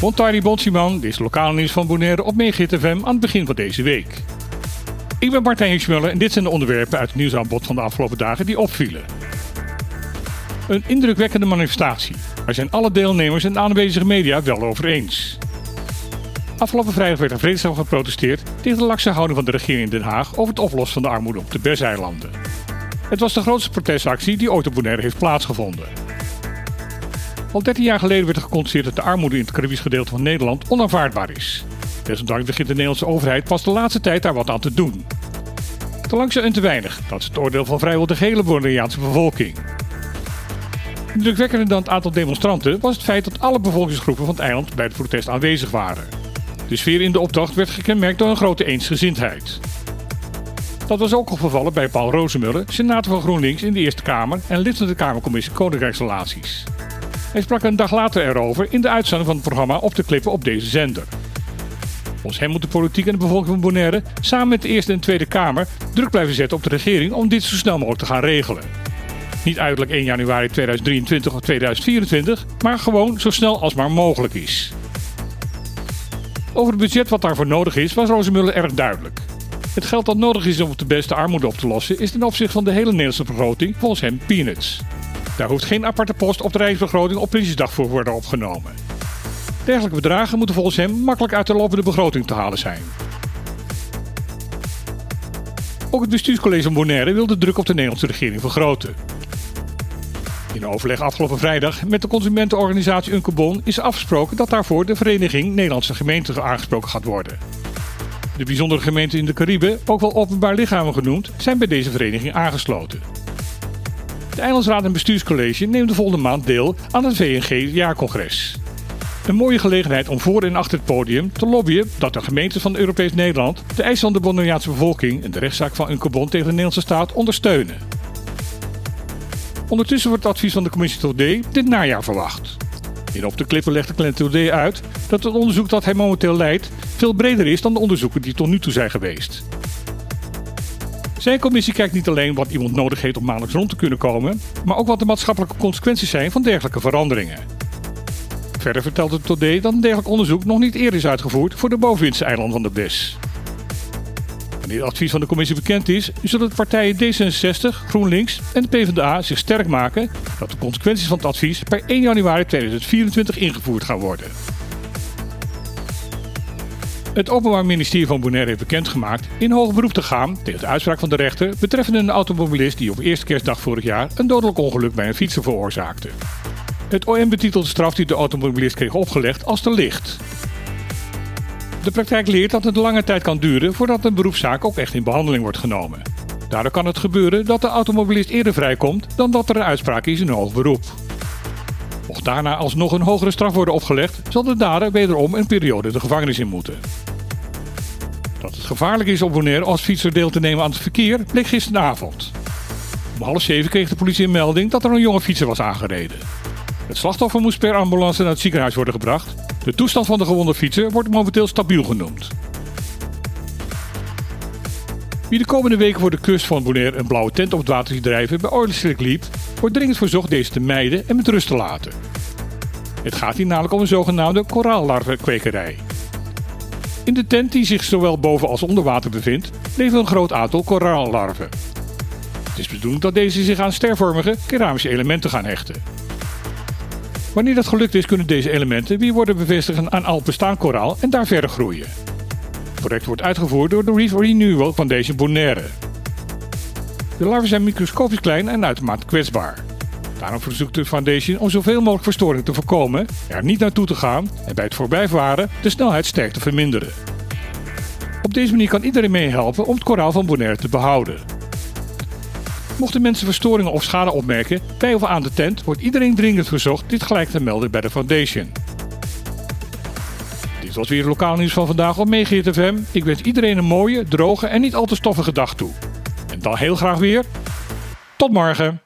Montari Bonsiman, dit is lokaal nieuws van Bonaire op Megahit FM aan het begin van deze week. Ik ben Martijn Hirschmuller en dit zijn de onderwerpen uit het nieuwsaanbod van de afgelopen dagen die opvielen. Een indrukwekkende manifestatie. Daar zijn alle deelnemers en de aanwezige media wel over eens. Afgelopen vrijdag werd er vreedzaam geprotesteerd tegen de lakse houding van de regering in Den Haag over het oplossen van de armoede op de Berseilanden. Het was de grootste protestactie die ooit op Bonaire heeft plaatsgevonden. Al 13 jaar geleden werd er geconstateerd dat de armoede in het Caribisch gedeelte van Nederland onaanvaardbaar is. Desondanks begint de Nederlandse overheid pas de laatste tijd daar wat aan te doen. Te langzaam en te weinig, dat is het oordeel van vrijwel de gehele Bonaireaanse bevolking. Indrukwekkender dan het aantal demonstranten was het feit dat alle bevolkingsgroepen van het eiland bij het protest aanwezig waren. De sfeer in de optocht werd gekenmerkt door een grote eensgezindheid. Dat was ook opgevallen bij Paul Rozemuller, senator van GroenLinks in de Eerste Kamer en lid van de Kamercommissie Koninkrijksrelaties. Hij sprak een dag later erover in de uitzending van het programma Op de Klippen op deze zender. Volgens hem moet de politiek en de bevolking van Bonaire samen met de Eerste en Tweede Kamer druk blijven zetten op de regering om dit zo snel mogelijk te gaan regelen. Niet uiterlijk 1 januari 2023 of 2024, maar gewoon zo snel als maar mogelijk is. Over het budget wat daarvoor nodig is, was Rozemuller erg duidelijk. Het geld dat nodig is om de beste armoede op te lossen, is ten opzichte van de hele Nederlandse begroting volgens hem peanuts. Daar hoeft geen aparte post op de Rijksbegroting op Prinsjesdag voor worden opgenomen. Dergelijke bedragen moeten volgens hem makkelijk uit de lopende begroting te halen zijn. Ook het bestuurscollege Bonaire wil de druk op de Nederlandse regering vergroten. In overleg afgelopen vrijdag met de consumentenorganisatie Unkebon is afgesproken dat daarvoor de Vereniging Nederlandse Gemeenten aangesproken gaat worden. De bijzondere gemeenten in de Cariben, ook wel openbaar lichamen genoemd, zijn bij deze vereniging aangesloten. De Eilandsraad en Bestuurscollege neemt de volgende maand deel aan het VNG-jaarcongres. Een mooie gelegenheid om voor en achter het podium te lobbyen dat de gemeenten van Europees Nederland de eisen van de Bonaireaanse bevolking en de rechtszaak van Unkebon tegen de Nederlandse staat ondersteunen. Ondertussen wordt het advies van de commissie Todé dit najaar verwacht. In Op de Klippen legt de Clan Todé uit dat het onderzoek dat hij momenteel leidt veel breder is dan de onderzoeken die tot nu toe zijn geweest. Zijn commissie kijkt niet alleen wat iemand nodig heeft om maandelijks rond te kunnen komen, maar ook wat de maatschappelijke consequenties zijn van dergelijke veranderingen. Verder vertelt het Todé dat een dergelijk onderzoek nog niet eerder is uitgevoerd voor de bovenwindse eilanden van de BES. Wanneer het advies van de commissie bekend is, zullen de partijen D66, GroenLinks en de PvdA zich sterk maken dat de consequenties van het advies per 1 januari 2024 ingevoerd gaan worden. Het Openbaar Ministerie van Bonaire heeft bekendgemaakt in hoger beroep te gaan tegen de uitspraak van de rechter betreffende een automobilist die op eerste kerstdag vorig jaar een dodelijk ongeluk bij een fietser veroorzaakte. Het OM betitelt de straf die de automobilist kreeg opgelegd als te licht. De praktijk leert dat het lange tijd kan duren voordat een beroepszaak ook echt in behandeling wordt genomen. Daardoor kan het gebeuren dat de automobilist eerder vrijkomt dan dat er een uitspraak is in hoog beroep. Mocht daarna alsnog een hogere straf worden opgelegd, zal de dader wederom een periode de gevangenis in moeten. Dat het gevaarlijk is op Bonaire als fietser deel te nemen aan het verkeer bleek gisteravond. Om half zeven kreeg de politie een melding dat er een jonge fietser was aangereden. Het slachtoffer moest per ambulance naar het ziekenhuis worden gebracht. De toestand van de gewonde fietser wordt momenteel stabiel genoemd. Wie de komende weken voor de kust van Bonaire een blauwe tent op het water ziet drijven bij Oilerslick liep, wordt dringend verzocht deze te mijden en met rust te laten. Het gaat hier namelijk om een zogenaamde koraallarvenkwekerij. In de tent die zich zowel boven als onder water bevindt, leven een groot aantal koraallarven. Het is bedoeld dat deze zich aan stervormige keramische elementen gaan hechten. Wanneer dat gelukt is, kunnen deze elementen weer worden bevestigd aan al bestaand koraal en daar verder groeien. Het project wordt uitgevoerd door de Reef Renewal Foundation Bonaire. De larven zijn microscopisch klein en uitermate kwetsbaar. Daarom verzoekt de foundation om zoveel mogelijk verstoring te voorkomen, er niet naartoe te gaan en bij het voorbijvaren de snelheid sterk te verminderen. Op deze manier kan iedereen meehelpen om het koraal van Bonaire te behouden. Mochten mensen verstoringen of schade opmerken bij of aan de tent, wordt iedereen dringend verzocht dit gelijk te melden bij de foundation. Dit was weer het lokaal nieuws van vandaag op Megahit FM. Ik wens iedereen een mooie, droge en niet al te stoffige dag toe. En dan heel graag weer. Tot morgen!